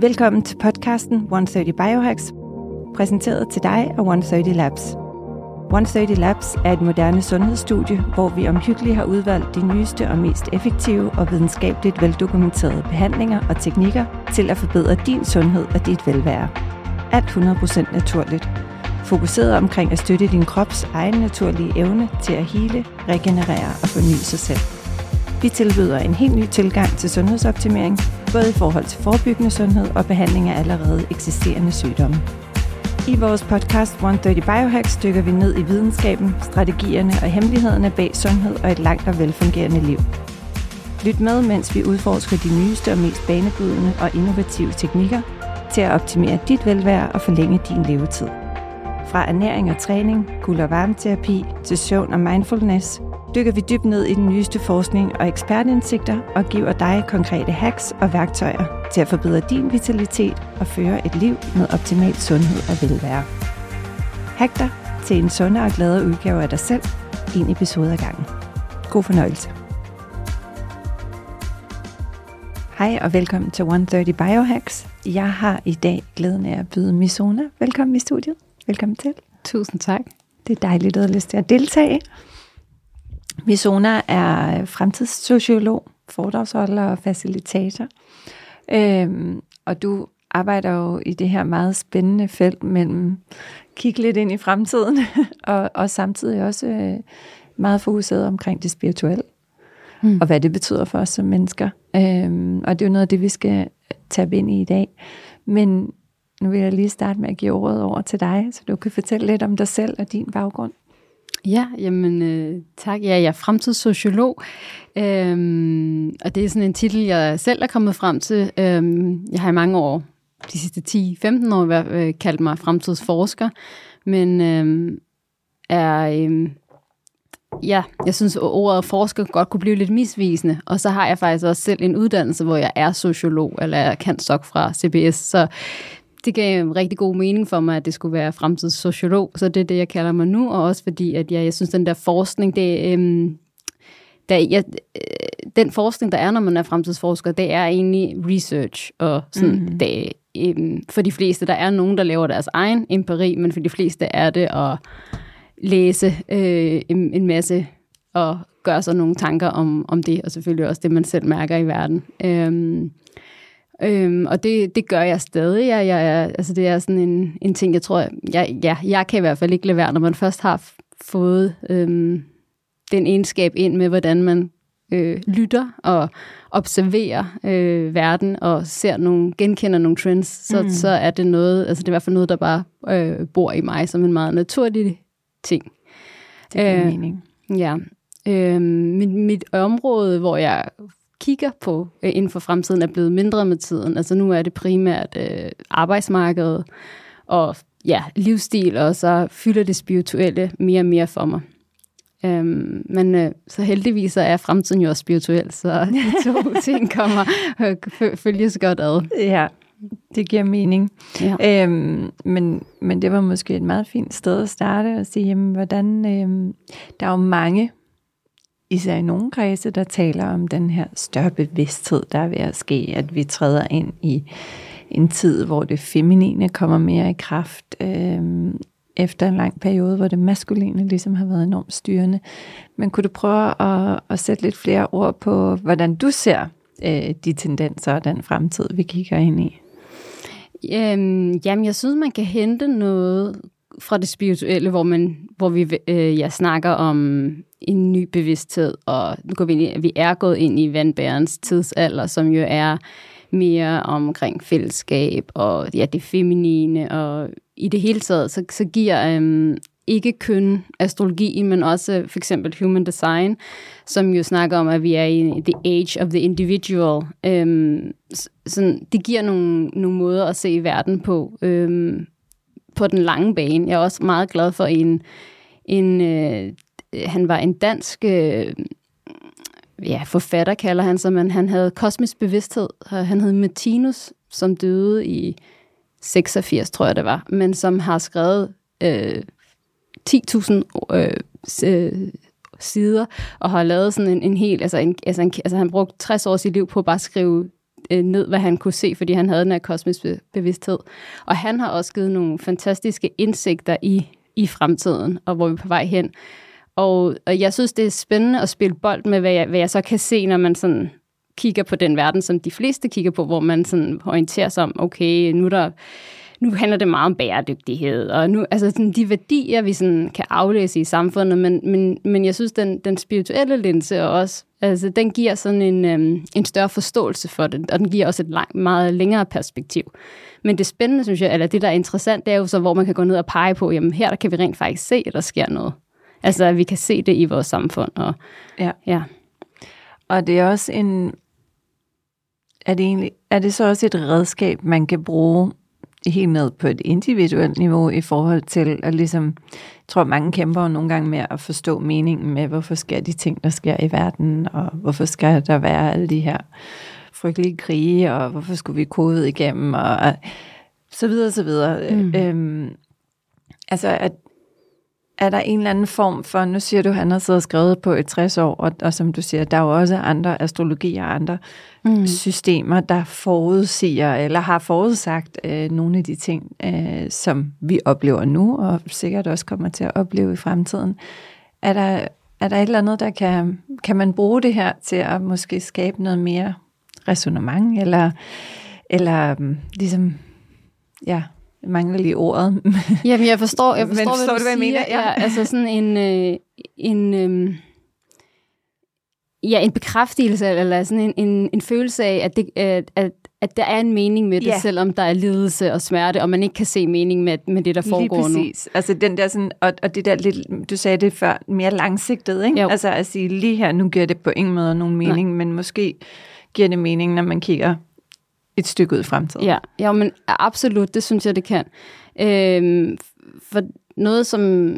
Velkommen til podcasten 130 Biohacks, præsenteret til dig af 130 Labs. 130 Labs er et moderne sundhedsstudie, hvor vi omhyggeligt har udvalgt de nyeste og mest effektive og videnskabeligt veldokumenterede behandlinger og teknikker til at forbedre din sundhed og dit velvære. Alt 100% naturligt. Fokuseret omkring at støtte din krops egen naturlige evne til at hele, regenerere og forny sig selv. Vi tilbyder en helt ny tilgang til sundhedsoptimering, både i forhold til forebyggende sundhed og behandling af allerede eksisterende sygdomme. I vores podcast 130 Biohacks dykker vi ned i videnskaben, strategierne og hemmelighederne bag sundhed og et langt og velfungerende liv. Lyt med, mens vi udforsker de nyeste og mest banebrydende og innovative teknikker til at optimere dit velvære og forlænge din levetid. Fra ernæring og træning, kul- og varmeterapi til søvn og mindfulness – dykker vi dybt ned i den nyeste forskning og ekspertindsigter og giver dig konkrete hacks og værktøjer til at forbedre din vitalitet og føre et liv med optimal sundhed og velvære. Hack dig til en sundere og gladere udgave af dig selv, en episode ad gangen. God fornøjelse. Hej og velkommen til 130 Biohacks. Jeg har i dag glæden af at byde Misona velkommen i studiet. Velkommen til. Tusind tak. Det er dejligt, at lyst til at deltage. Misona er fremtidssociolog, foredragsholder og facilitator. Øhm, og du arbejder jo i det her meget spændende felt mellem kigge lidt ind i fremtiden, og, og samtidig også øh, meget fokuseret omkring det spirituelle, mm. og hvad det betyder for os som mennesker. Øhm, og det er jo noget af det, vi skal tage ind i i dag. Men nu vil jeg lige starte med at give ordet over til dig, så du kan fortælle lidt om dig selv og din baggrund. Ja, jamen øh, tak. Ja, jeg er fremtidssociolog, øhm, og det er sådan en titel, jeg selv er kommet frem til. Øhm, jeg har i mange år, de sidste 10-15 år, øh, kaldt mig fremtidsforsker, men øhm, er... Øhm, ja, jeg synes, at ordet forsker godt kunne blive lidt misvisende, og så har jeg faktisk også selv en uddannelse, hvor jeg er sociolog, eller jeg kan sok fra CBS, så det gav rigtig god mening for mig, at det skulle være fremtidssociolog, så det er det, jeg kalder mig nu, og også fordi, at jeg, jeg synes, den der forskning, det, øhm, der, jeg, øh, den forskning, der er, når man er fremtidsforsker, det er egentlig research, og sådan, mm. det, øhm, for de fleste, der er nogen, der laver deres egen empiri, men for de fleste er det at læse øh, en, en masse og gøre sig nogle tanker om, om det, og selvfølgelig også det, man selv mærker i verden. Øhm, Øhm, og det, det gør jeg stadig. Jeg, jeg, altså det er sådan en, en ting, jeg tror, jeg, ja, jeg kan i hvert fald ikke lade være, når man først har fået øhm, den egenskab ind med, hvordan man øh, lytter og observerer øh, verden og ser nogle, genkender nogle trends, så, mm. så er det noget, altså det er i hvert fald noget, der bare øh, bor i mig som en meget naturlig ting. Det er øh, mening. Ja. Øh, mit, mit område, hvor jeg kigger på øh, inden for fremtiden, er blevet mindre med tiden. Altså nu er det primært øh, arbejdsmarkedet og ja, livsstil, og så fylder det spirituelle mere og mere for mig. Øhm, men øh, så heldigvis er fremtiden jo også spirituel, så de to ting kommer øh, følges godt ad. Ja, det giver mening. Ja. Øhm, men, men det var måske et meget fint sted at starte og sige, jamen, hvordan, øhm, der er jo mange især i nogle kredse, der taler om den her større bevidsthed, der er ved at ske, at vi træder ind i en tid, hvor det feminine kommer mere i kraft, øh, efter en lang periode, hvor det maskuline ligesom har været enormt styrende. Men kunne du prøve at, at sætte lidt flere ord på, hvordan du ser øh, de tendenser og den fremtid, vi kigger ind i? Øhm, jamen, jeg synes, man kan hente noget fra det spirituelle, hvor, man, hvor vi øh, ja, snakker om en ny bevidsthed, og nu går vi, ind i, vi er gået ind i vandbærens tidsalder, som jo er mere omkring fællesskab og ja, det feminine, og i det hele taget, så, så giver øhm, ikke kun astrologi, men også for eksempel human design, som jo snakker om, at vi er i the age of the individual. Øhm, sådan, det giver nogle, nogle måder at se verden på, øhm, på den lange bane. Jeg er også meget glad for en, en øh, han var en dansk øh, ja, forfatter, kalder han sig, men han havde kosmisk bevidsthed. Han hed Martinus, som døde i 86, tror jeg det var, men som har skrevet øh, 10.000 øh, øh, sider, og har lavet sådan en, en hel, altså, en, altså, en, altså han brugte 60 år sit liv på at bare skrive øh, ned, hvad han kunne se, fordi han havde den her kosmisk bevidsthed. Og han har også givet nogle fantastiske indsigter i, i fremtiden, og hvor vi er på vej hen. Og, og jeg synes, det er spændende at spille bold med, hvad jeg, hvad jeg så kan se, når man sådan kigger på den verden, som de fleste kigger på, hvor man sådan orienterer sig om, okay, nu der nu handler det meget om bæredygtighed, og nu, altså sådan de værdier, vi sådan kan aflæse i samfundet, men, men, men jeg synes, den, den spirituelle linse også, altså den giver sådan en, øhm, en større forståelse for det, og den giver også et lang, meget længere perspektiv. Men det spændende, synes jeg, eller det, der er interessant, det er jo så, hvor man kan gå ned og pege på, jamen her der kan vi rent faktisk se, at der sker noget. Altså, at vi kan se det i vores samfund. Og, ja. ja. Og det er også en... Er det, egentlig, er det så også et redskab, man kan bruge helt ned på et individuelt niveau i forhold til at ligesom, jeg tror mange kæmper nogle gange med at forstå meningen med, hvorfor sker de ting, der sker i verden, og hvorfor skal der være alle de her frygtelige krige, og hvorfor skulle vi kode igennem, og så videre, så videre. Mm. Øhm, altså, at er der en eller anden form for, nu siger du, han har siddet og skrevet på et 60 år, og, og som du siger, der er jo også andre astrologier og andre mm. systemer, der forudsiger eller har forudsagt øh, nogle af de ting, øh, som vi oplever nu, og sikkert også kommer til at opleve i fremtiden. Er der, er der et eller andet, der kan, kan man bruge det her til at måske skabe noget mere resonemang, eller, eller mm, ligesom, ja, jeg mangler lige ordet. Jamen, jeg forstår, jeg forstår, Men hvad du, hvad siger. Mener? Ja. ja, altså sådan en, øh, en, øh, ja, en bekræftelse, eller sådan en, en, en følelse af, at, det, at, at, at der er en mening med det, ja. selvom der er lidelse og smerte, og man ikke kan se mening med, med det, der foregår Lige præcis. nu. Altså den der sådan, og, og det der lidt, du sagde det før, mere langsigtet, ikke? Jo. Altså at sige, lige her, nu giver det på ingen måde nogen mening, Nej. men måske giver det mening, når man kigger et stykke ud i fremtiden. Ja, ja men absolut, det synes jeg, det kan. Øhm, for noget, som,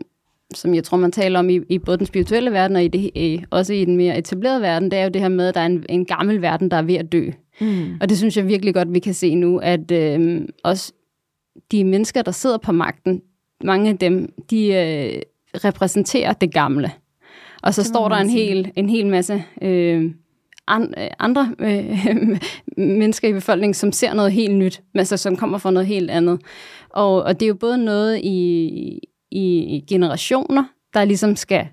som jeg tror, man taler om i, i både den spirituelle verden og i det, øh, også i den mere etablerede verden, det er jo det her med, at der er en, en gammel verden, der er ved at dø. Mm. Og det synes jeg virkelig godt, vi kan se nu, at øh, også de mennesker, der sidder på magten, mange af dem, de øh, repræsenterer det gamle. Og så det står der en hel, en hel masse øh, Øh, andre øh, mennesker i befolkningen, som ser noget helt nyt, altså som kommer fra noget helt andet. Og, og det er jo både noget i, i generationer, der ligesom skal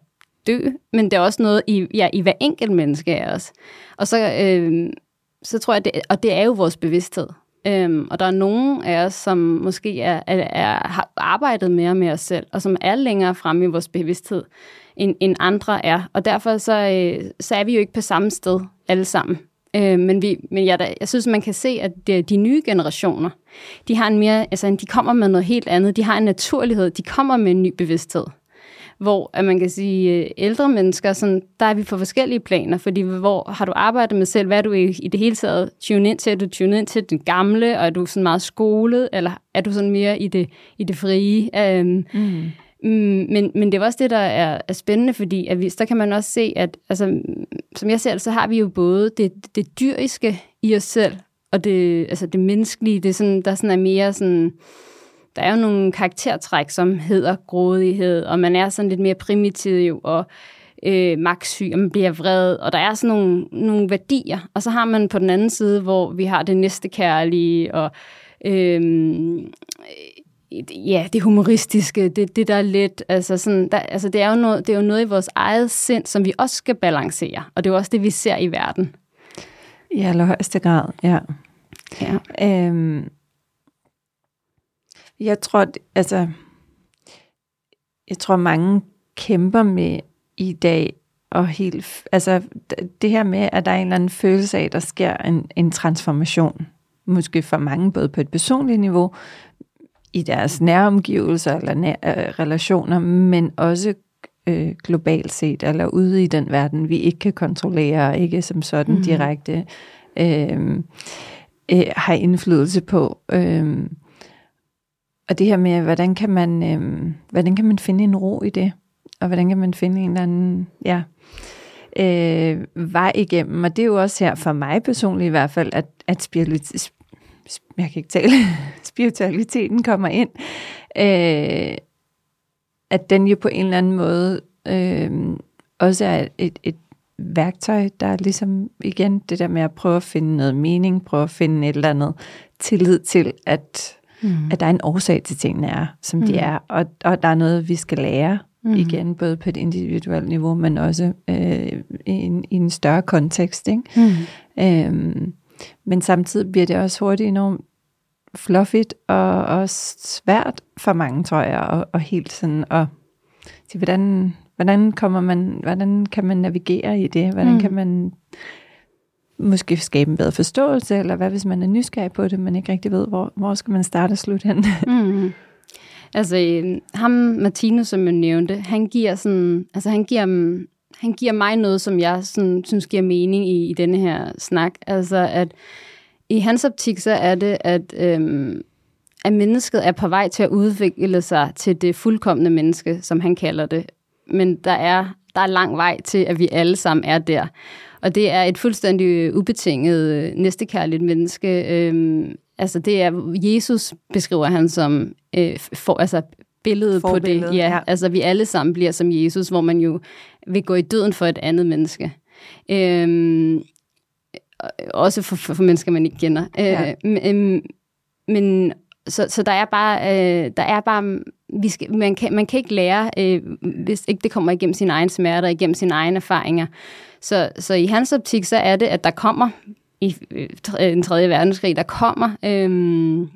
dø, men det er også noget i, ja, i hver enkelt menneske af os. Og så, øh, så tror jeg, det, og det er jo vores bevidsthed. Øhm, og der er nogen af os, som måske er, er, er, har arbejdet mere med os selv, og som er længere fremme i vores bevidsthed, end, end andre er. Og derfor så, øh, så er vi jo ikke på samme sted alle sammen. Øh, men vi, men jeg, jeg synes, man kan se, at de, de nye generationer, de har en mere, altså, de kommer med noget helt andet. De har en naturlighed. De kommer med en ny bevidsthed. Hvor at man kan sige, øh, ældre mennesker, sådan, der er vi på forskellige planer, fordi hvor har du arbejdet med selv, hvad er du i, i det hele taget tune ind til? Er du tune ind til den gamle, og er du sådan meget skolet, eller er du sådan mere i det, i det frie? Um, mm. Mm, men, men det er også det, der er, er spændende, fordi at vi, der kan man også se, at altså, som jeg ser det, så har vi jo både det, det dyriske i os selv, og det, altså det menneskelige, det er sådan, der sådan er mere sådan, der er jo nogle karaktertræk, som hedder grådighed, og man er sådan lidt mere primitiv og øh, magtsyg, og man bliver vred, og der er sådan nogle, nogle værdier. Og så har man på den anden side, hvor vi har det næste kærlige, og øh, ja, det humoristiske, det, det der er lidt, altså, sådan, der, altså det, er jo noget, det er jo noget i vores eget sind, som vi også skal balancere, og det er jo også det, vi ser i verden. I allerhøjeste grad, ja. ja. Øhm, jeg tror, altså, jeg tror mange kæmper med i dag, og helt, altså det her med, at der er en eller anden følelse af, at der sker en, en transformation, måske for mange, både på et personligt niveau, i deres næromgivelser eller nær, øh, relationer, men også øh, globalt set, eller ude i den verden, vi ikke kan kontrollere, ikke som sådan mm. direkte øh, øh, har indflydelse på. Øh, og det her med, hvordan kan man, øh, hvordan kan man finde en ro i det? Og hvordan kan man finde en eller anden, ja, øh, vej igennem. Og det er jo også her for mig personligt i hvert fald, at, at jeg kan ikke tale, spiritualiteten kommer ind, øh, at den jo på en eller anden måde øh, også er et, et, værktøj, der er ligesom igen det der med at prøve at finde noget mening, prøve at finde et eller andet tillid til, at, mm. at der er en årsag til tingene er, som mm. de er, og, og der er noget, vi skal lære mm. igen, både på et individuelt niveau, men også øh, i, en, i en større kontekst. Ikke? Mm. Øhm, men samtidig bliver det også hurtigt enormt fluffigt og, og svært for mange, tror jeg, og, og helt sådan at sige, hvordan, hvordan, kommer man, hvordan kan man navigere i det? Hvordan mm. kan man måske skabe en bedre forståelse, eller hvad hvis man er nysgerrig på det, men ikke rigtig ved, hvor, hvor skal man starte og slutte hen? mm. Altså, øhm, ham Martino, som jeg nævnte, han giver sådan, altså han giver, han giver mig noget, som jeg sådan, synes giver mening i, i denne her snak. Altså, at i hans optik, så er det, at, øhm, at mennesket er på vej til at udvikle sig til det fuldkommende menneske, som han kalder det. Men der er, der er lang vej til, at vi alle sammen er der. Og det er et fuldstændig ubetinget øh, næstekærligt menneske. Øhm, altså det er, Jesus beskriver han som øh, for, altså billedet på det. Ja, ja, altså vi alle sammen bliver som Jesus, hvor man jo vil gå i døden for et andet menneske. Øhm, også for, for, for mennesker, man ikke kender. Øh, ja. Øh, men så, så der er bare, øh, der er bare vi skal, man, kan, man kan ikke lære, øh, hvis ikke det kommer igennem sine egne smerter, igennem sine egne erfaringer. Så, så i hans optik, så er det, at der kommer i øh, den tredje verdenskrig, der kommer øh,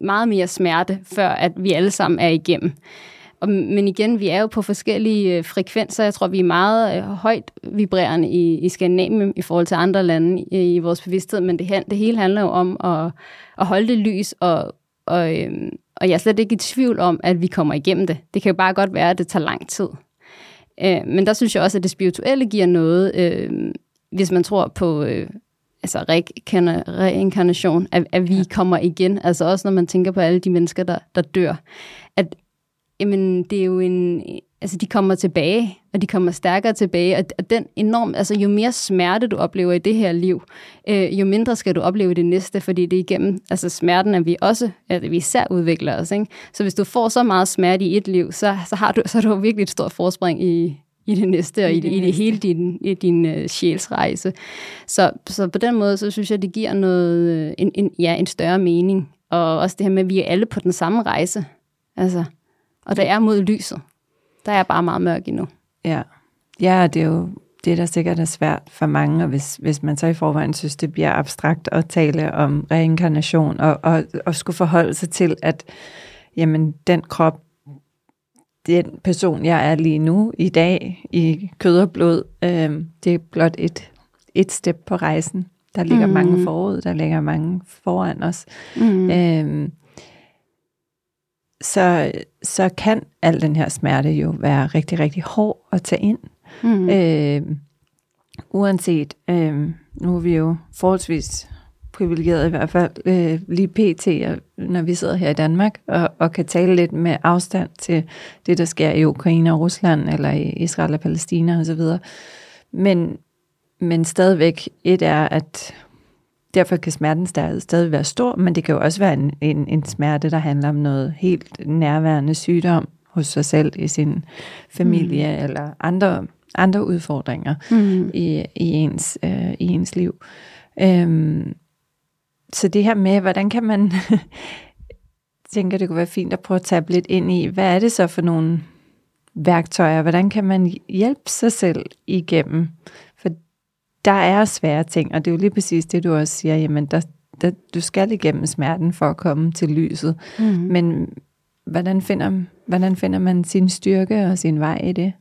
meget mere smerte, før at vi alle sammen er igennem. Og, men igen, vi er jo på forskellige øh, frekvenser. Jeg tror, vi er meget øh, højt vibrerende i, i Skandinavien i forhold til andre lande i, i vores bevidsthed, men det, det hele handler jo om at, at holde det lys, og, og, øh, og jeg er slet ikke i tvivl om, at vi kommer igennem det. Det kan jo bare godt være, at det tager lang tid. Øh, men der synes jeg også, at det spirituelle giver noget, øh, hvis man tror på... Øh, altså reinkarnation, at, at vi ja. kommer igen. Altså også når man tænker på alle de mennesker, der, der dør. At jamen, det er jo en, altså de kommer tilbage, og de kommer stærkere tilbage, og, og den enorm, altså jo mere smerte du oplever i det her liv, øh, jo mindre skal du opleve i det næste, fordi det er igennem, altså smerten, at vi også, at vi især udvikler os, ikke? Så hvis du får så meget smerte i et liv, så, så har du, så har du virkelig et stort forspring i, i det næste, og i, det, i det hele din, i din uh, sjælsrejse. Så, så på den måde, så synes jeg, det giver noget, øh, en, en, ja, en større mening. Og også det her med, at vi er alle på den samme rejse. Altså, og der er mod lyset. Der er bare meget mørk endnu. Ja, ja det er jo det, der sikkert er svært for mange, og hvis, hvis man så i forvejen synes, det bliver abstrakt at tale om reinkarnation, og, og, og skulle forholde sig til, at jamen, den krop, den person, jeg er lige nu, i dag, i kød og blod, øh, det er blot et, et step på rejsen. Der ligger mm. mange forud, der ligger mange foran os. Mm. Øh, så, så kan al den her smerte jo være rigtig, rigtig hård at tage ind. Mm. Øh, uanset, øh, nu er vi jo forholdsvis privilegeret i hvert fald øh, lige pt, når vi sidder her i Danmark, og, og kan tale lidt med afstand til det, der sker i Ukraine og Rusland, eller i Israel og Palæstina osv. Men, men stadigvæk, et er, at derfor kan smerten stadig, være stor, men det kan jo også være en, en, en smerte, der handler om noget helt nærværende sygdom hos sig selv, i sin familie, mm. eller andre, andre udfordringer mm. i, i, ens, øh, i ens liv. Øhm, så det her med, hvordan kan man, tænker det kunne være fint at prøve at tage lidt ind i, hvad er det så for nogle værktøjer, hvordan kan man hjælpe sig selv igennem der er svære ting, og det er jo lige præcis det, du også siger, jamen der, der, du skal igennem smerten for at komme til lyset. Mm. Men hvordan finder, hvordan finder man sin styrke og sin vej i det?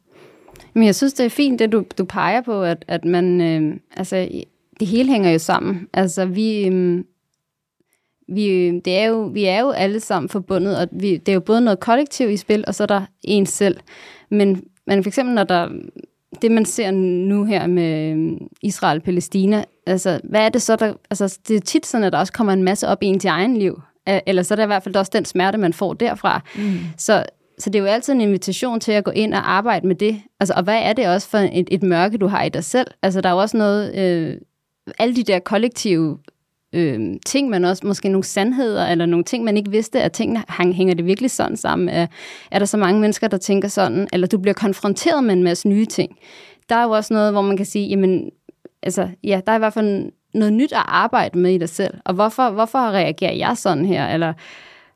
Men jeg synes, det er fint, det du, du peger på, at, at man, øh, altså, det hele hænger jo sammen. Altså, vi, øh, vi, det er jo, vi er jo alle sammen forbundet, og vi, det er jo både noget kollektiv i spil, og så er der en selv. Men, men for eksempel, når der det, man ser nu her med øhm, Israel og Palæstina, altså, hvad er det så, der... Altså, det er tit sådan, at der også kommer en masse op i en til egen liv. Eller så er det i hvert fald også den smerte, man får derfra. Mm. Så, så det er jo altid en invitation til at gå ind og arbejde med det. Altså, og hvad er det også for et, et mørke, du har i dig selv? Altså, der er jo også noget... Øh, alle de der kollektive øh, ting, men også måske nogle sandheder, eller nogle ting, man ikke vidste, at tingene hænger det virkelig sådan sammen. Er, er der så mange mennesker, der tænker sådan, eller du bliver konfronteret med en masse nye ting. der er jo også noget, hvor man kan sige, jamen, altså, ja, der er i hvert fald noget nyt at arbejde med i dig selv. Og hvorfor, hvorfor reagerer jeg sådan her? Eller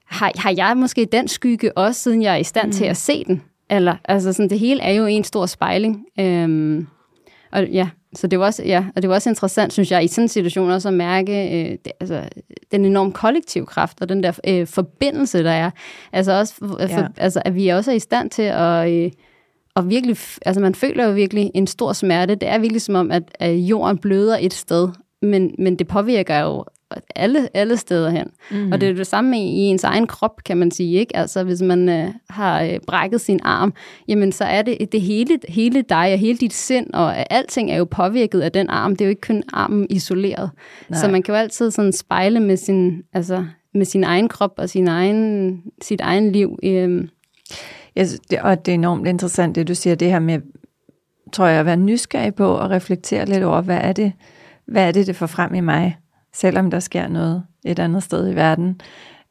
har, har jeg måske den skygge også, siden jeg er i stand mm. til at se den? Eller, altså sådan, det hele er jo en stor spejling. Øhm, og ja, så det var også, ja, og det var også interessant, synes jeg, i sådan en situation også at mærke øh, det, altså, den enorme kollektiv kraft og den der øh, forbindelse, der er. Altså også, for, ja. altså, at vi også er i stand til at, øh, og virkelig, altså man føler jo virkelig en stor smerte. Det er virkelig som om, at, at jorden bløder et sted, men, men det påvirker jo alle, alle steder hen. Mm. Og det er det samme i, i ens egen krop, kan man sige. ikke. Altså hvis man øh, har øh, brækket sin arm, jamen så er det det hele, hele dig og hele dit sind, og alting er jo påvirket af den arm. Det er jo ikke kun armen isoleret. Nej. Så man kan jo altid sådan spejle med sin, altså, med sin egen krop og sin egen, sit egen liv. Øh. Ja, det, og det er enormt interessant, det du siger, det her med, tror jeg, at være nysgerrig på og reflektere lidt over, hvad er det, hvad er det, det får frem i mig, selvom der sker noget et andet sted i verden.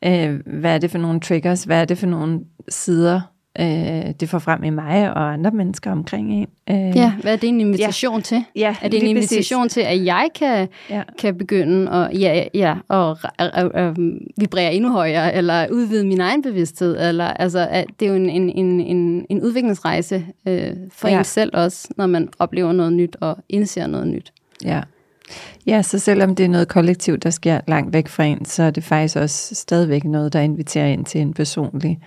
Øh, hvad er det for nogle triggers? Hvad er det for nogle sider, øh, det får frem i mig og andre mennesker omkring en. Øh, ja, hvad er det en invitation ja. til? Ja, er det en invitation præcis. til, at jeg kan, ja. kan begynde at, ja, ja, og, og, og, vibrere endnu højere, eller udvide min egen bevidsthed? Eller, altså, at det er jo en, en, en, en, en udviklingsrejse øh, for ja. en selv også, når man oplever noget nyt og indser noget nyt. Ja. Ja, så selvom det er noget kollektivt, der sker langt væk fra en, så er det faktisk også stadigvæk noget, der inviterer ind til en personlig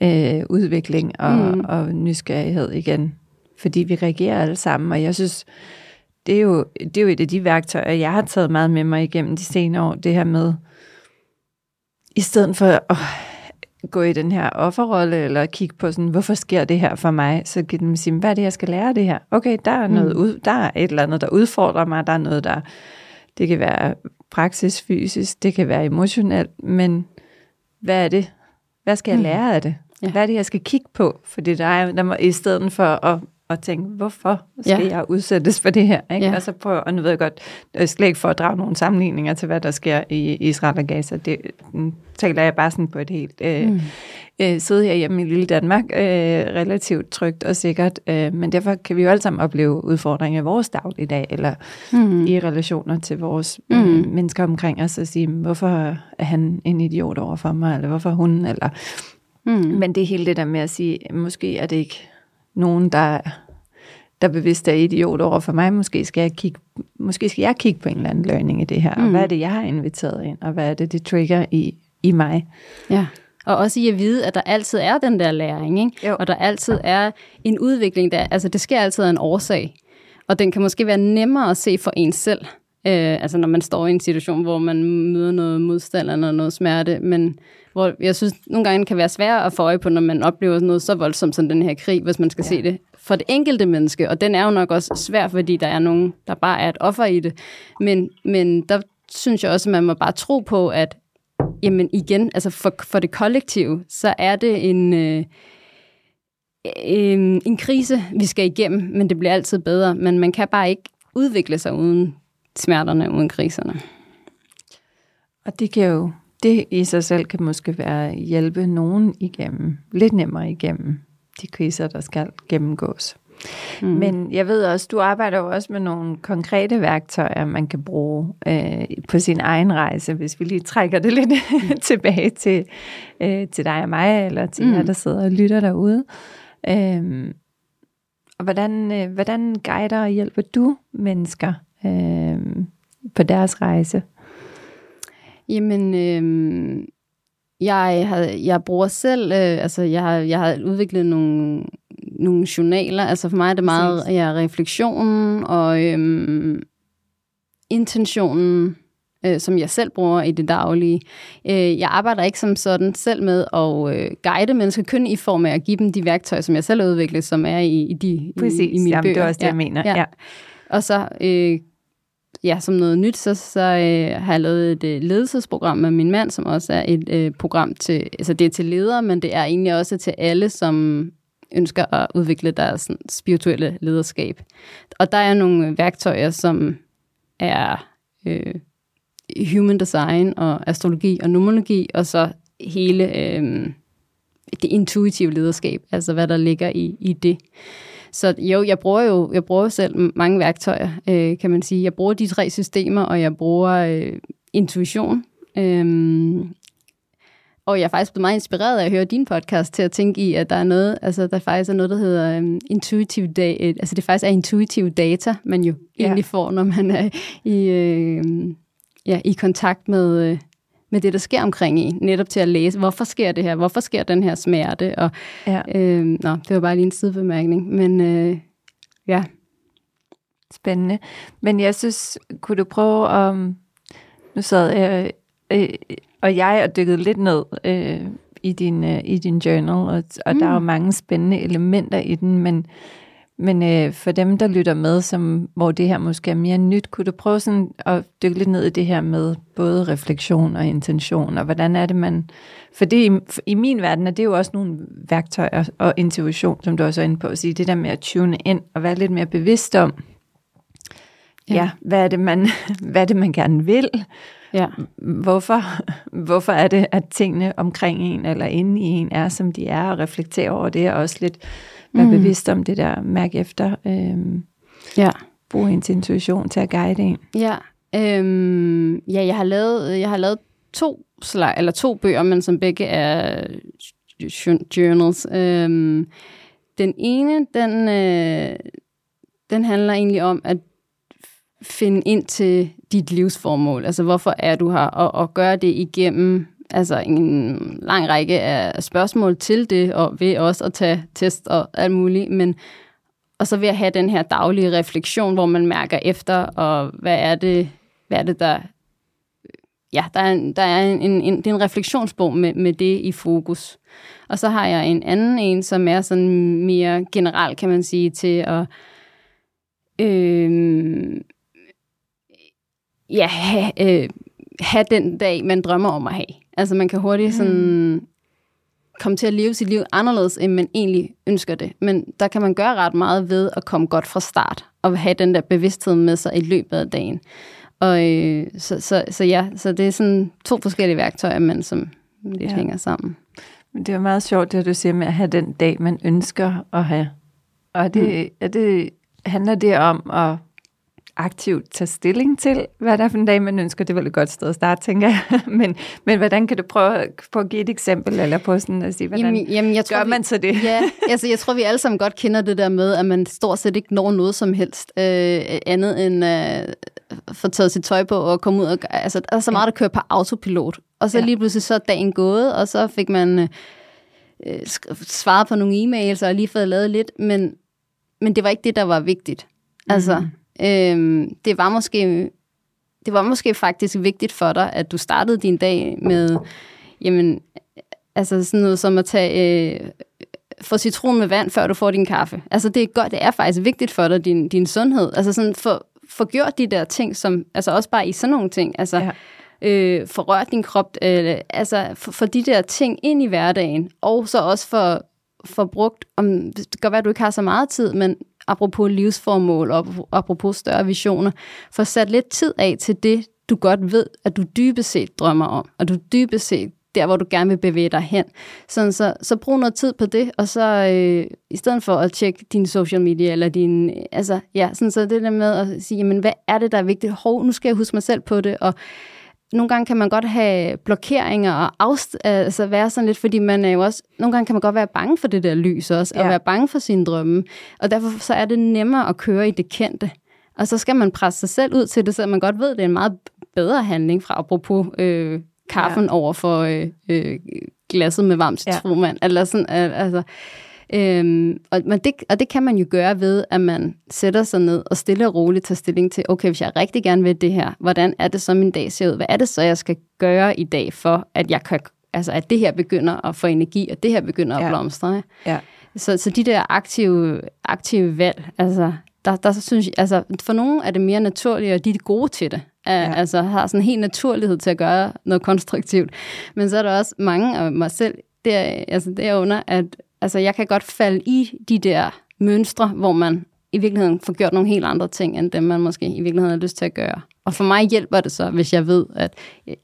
øh, udvikling og, mm. og nysgerrighed igen. Fordi vi reagerer alle sammen, og jeg synes, det er, jo, det er jo et af de værktøjer, jeg har taget meget med mig igennem de senere år, det her med, i stedet for at gå i den her offerrolle, eller kigge på sådan, hvorfor sker det her for mig, så kan man sige, hvad er det, jeg skal lære det her? Okay, der er, noget mm. ud, der er et eller andet, der udfordrer mig, der er noget, der, det kan være praksis, fysisk, det kan være emotionelt, men hvad er det? Hvad skal jeg mm. lære af det? Ja. Hvad er det, jeg skal kigge på? Fordi der er, der må, i stedet for at, at tænke, hvorfor skal ja. jeg udsættes for det her? Ikke? Ja. Og så prøve, og nu ved jeg godt, er slet ikke for at drage nogle sammenligninger til, hvad der sker i Israel og Gaza. Det taler jeg bare sådan på et helt... Øh, mm. øh, sidde her hjemme i lille Danmark, øh, relativt trygt og sikkert. Øh, men derfor kan vi jo alle sammen opleve udfordringer i vores dagligdag, eller mm. i relationer til vores øh, mm. mennesker omkring os, og sige, hvorfor er han en idiot over for mig, eller hvorfor hun, eller Mm. Men det er hele det der med at sige, måske er det ikke nogen, der, der bevidst er idiot over for mig. Måske skal jeg kigge, måske skal jeg kigge på en eller anden learning i det her. Mm. Og hvad er det, jeg har inviteret ind? Og hvad er det, det trigger i, i mig? Ja. Og også i at vide, at der altid er den der læring, ikke? og der altid er en udvikling. Der, altså det sker altid af en årsag. Og den kan måske være nemmere at se for en selv. Øh, altså når man står i en situation, hvor man møder noget modstand eller noget smerte. Men hvor jeg synes, nogle gange kan være svært at få øje på, når man oplever noget så voldsomt som den her krig, hvis man skal ja. se det for det enkelte menneske. Og den er jo nok også svær, fordi der er nogen, der bare er et offer i det. Men, men der synes jeg også, at man må bare tro på, at jamen igen, altså for, for det kollektive, så er det en, øh, en, en krise, vi skal igennem, men det bliver altid bedre. Men man kan bare ikke udvikle sig uden smerterne, uden kriserne. Og det kan jo det i sig selv kan måske være hjælpe nogen igennem, lidt nemmere igennem de kriser, der skal gennemgås. Mm. Men jeg ved også, du arbejder jo også med nogle konkrete værktøjer, man kan bruge øh, på sin egen rejse, hvis vi lige trækker det lidt tilbage til, øh, til dig og mig, eller til mm. jer, der sidder og lytter derude. Øh, og hvordan, øh, hvordan guider og hjælper du mennesker øh, på deres rejse? Jamen, øh, jeg, har, jeg bruger selv, øh, altså jeg har, jeg har udviklet nogle, nogle journaler. Altså for mig er det meget ja, refleksionen og øh, intentionen, øh, som jeg selv bruger i det daglige. Øh, jeg arbejder ikke som sådan selv med at øh, guide mennesker, kun i form af at give dem de værktøjer, som jeg selv har udviklet, som er i, i, de, Præcis, i, i mine Jamen, bøger. det er også det, ja, jeg mener. Ja. ja. Og så øh, ja, som noget nyt, så, så øh, har jeg lavet et øh, ledelsesprogram med min mand, som også er et øh, program til, altså det er til ledere, men det er egentlig også til alle, som ønsker at udvikle deres sådan, spirituelle lederskab. Og der er nogle værktøjer, som er øh, human design og astrologi og numerologi, og så hele øh, det intuitive lederskab, altså hvad der ligger i, i det så jo, jeg bruger jo jeg bruger selv mange værktøjer, øh, kan man sige. Jeg bruger de tre systemer, og jeg bruger øh, intuition. Øh, og jeg er faktisk blevet meget inspireret af at høre din podcast til at tænke i, at der er noget, altså der faktisk er noget, der hedder um, intuitive data, altså det faktisk er intuitive data, man jo ja. egentlig får, når man er i, øh, ja, i kontakt med, øh, med det, der sker omkring en, netop til at læse, hvorfor sker det her, hvorfor sker den her smerte, og ja. øh, nå, det var bare lige en sidebemærkning, men øh, ja. Spændende. Men jeg synes, kunne du prøve at, um, nu sad jeg, øh, og jeg er dykket lidt ned øh, i, din, øh, i din journal, og, og mm. der er jo mm. mange spændende elementer i den, men men øh, for dem, der lytter med, som, hvor det her måske er mere nyt, kunne du prøve sådan at dykke lidt ned i det her med både refleksion og intention, og hvordan er det, man... For det, i, i min verden er det jo også nogle værktøjer og intuition, som du også er inde på at sige, det der med at tune ind og være lidt mere bevidst om, ja, ja hvad, er det, man, hvad er det, man gerne vil, Ja. Hvorfor, hvorfor er det, at tingene omkring en eller inde i en er, som de er, og reflektere over det, og også lidt være mm. bevidst om det der, mærke efter. Øhm, ja. Bruge ens intuition til at guide en. Ja, øhm, ja jeg, har lavet, jeg har lavet to slag, eller to bøger, men som begge er journals. Øhm, den ene, den, øh, den handler egentlig om at finde ind til dit livsformål. Altså, hvorfor er du her? Og, og gøre det igennem altså en lang række af spørgsmål til det, og ved også at tage test og alt muligt, men og så ved at have den her daglige refleksion, hvor man mærker efter, og hvad er det, hvad er det der... Ja, der er, en, der er en, en, det er en refleksionsbog med, med det i fokus. Og så har jeg en anden en, som er sådan mere general, kan man sige, til at... Øh, ja, øh, have den dag, man drømmer om at have. Altså man kan hurtigt sådan mm. komme til at leve sit liv anderledes, end man egentlig ønsker det. Men der kan man gøre ret meget ved at komme godt fra start, og have den der bevidsthed med sig i løbet af dagen. Og øh, så, så, så ja, så det er sådan to forskellige værktøjer, men som lidt ja. hænger sammen. Men det er meget sjovt, det du siger med at have den dag, man ønsker at have. Og det, mm. er det, handler det om at aktivt tage stilling til, hvad der er for en dag, man ønsker. Det er vel et godt sted at starte, tænker jeg. men, men hvordan kan du prøve på at give et eksempel, eller på sådan at sige, hvordan jamen, jamen, jeg tror, gør man så det? ja, altså jeg tror, vi alle sammen godt kender det der med, at man stort set ikke når noget som helst øh, andet end øh, få taget sit tøj på og komme ud. Og, altså, der er så meget, der kører på autopilot. Og så ja. lige pludselig så er dagen gået, og så fik man øh, svaret på nogle e-mails og lige fået lavet lidt, men, men det var ikke det, der var vigtigt. Altså, mm. Øhm, det var måske det var måske faktisk vigtigt for dig, at du startede din dag med, jamen, altså sådan noget som at tage, øh, få citron med vand, før du får din kaffe. Altså det er godt, det er faktisk vigtigt for dig, din, din sundhed. Altså sådan, for, for gjort de der ting, som, altså også bare i sådan nogle ting, altså ja. øh, for rørt din krop, øh, altså for, for de der ting ind i hverdagen, og så også for, for brugt, om, det kan godt være, at du ikke har så meget tid, men apropos livsformål og apropos større visioner, få sat lidt tid af til det, du godt ved, at du dybest set drømmer om, og du dybest set der, hvor du gerne vil bevæge dig hen. Sådan, så, så brug noget tid på det, og så øh, i stedet for at tjekke din social media, eller din, altså ja, sådan, så det der med at sige, jamen, hvad er det, der er vigtigt? Hov, nu skal jeg huske mig selv på det, og nogle gange kan man godt have blokeringer og afst- altså være sådan lidt, fordi man er jo også, nogle gange kan man godt være bange for det der lys også, ja. og være bange for sine drømme. Og derfor så er det nemmere at køre i det kendte. Og så skal man presse sig selv ud til det, så man godt ved, at det er en meget bedre handling fra apropos øh, kaffen ja. over for øh, øh, glasset med varmt citronvand. Ja. Eller sådan, altså, Øhm, og, men det, og det kan man jo gøre ved, at man sætter sig ned og stille og roligt tager stilling til, okay, hvis jeg rigtig gerne vil det her, hvordan er det så, min dag ser ud? Hvad er det så, jeg skal gøre i dag for, at jeg kan, altså at det her begynder at få energi, og det her begynder at ja. blomstre? Ja. Så, så de der aktive, aktive valg, altså, der, der synes jeg, altså, for nogle er det mere naturligt, og de er gode til det. Ja. Altså har sådan en helt naturlighed til at gøre noget konstruktivt. Men så er der også mange af mig selv, der, altså derunder, at altså jeg kan godt falde i de der mønstre, hvor man i virkeligheden får gjort nogle helt andre ting, end dem man måske i virkeligheden har lyst til at gøre. Og for mig hjælper det så, hvis jeg ved, at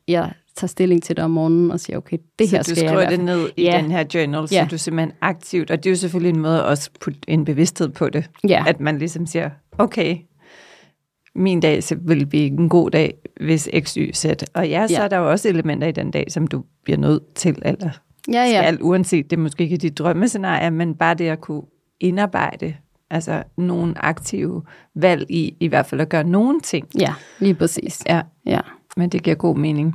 jeg tager stilling til det om morgenen og siger, okay, det så her du skal jeg skriver i hvert det ned i Ja. den her journal, så Ja. du simpelthen aktivt, og det er jo selvfølgelig en måde at også putte en bevidsthed på det, Ja. at man ligesom siger, okay, min dag så vil blive en god dag, hvis x, y, z. Og ja, så Ja. er der jo også elementer i den dag, som du bliver nødt til, eller Ja, ja. skal, uanset det er måske ikke dit drømmescenarie, men bare det at kunne indarbejde altså nogle aktive valg i, i hvert fald at gøre nogle ting. Ja, lige præcis. Ja, Ja. men det giver god mening.